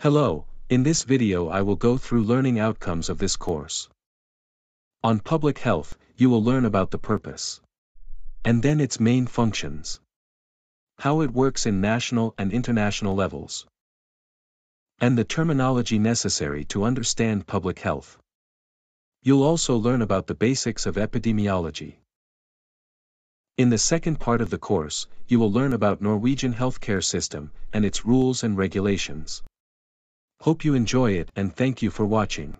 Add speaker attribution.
Speaker 1: Hello, in this video I will go through learning outcomes of this course. On public health, you will learn about the purpose. And then its main functions. How it works in national and international levels. And the terminology necessary to understand public health. You'll also learn about the basics of epidemiology. In the second part of the course, you will learn about Norwegian healthcare system and its rules and regulations. Hope you enjoy it and thank you for watching.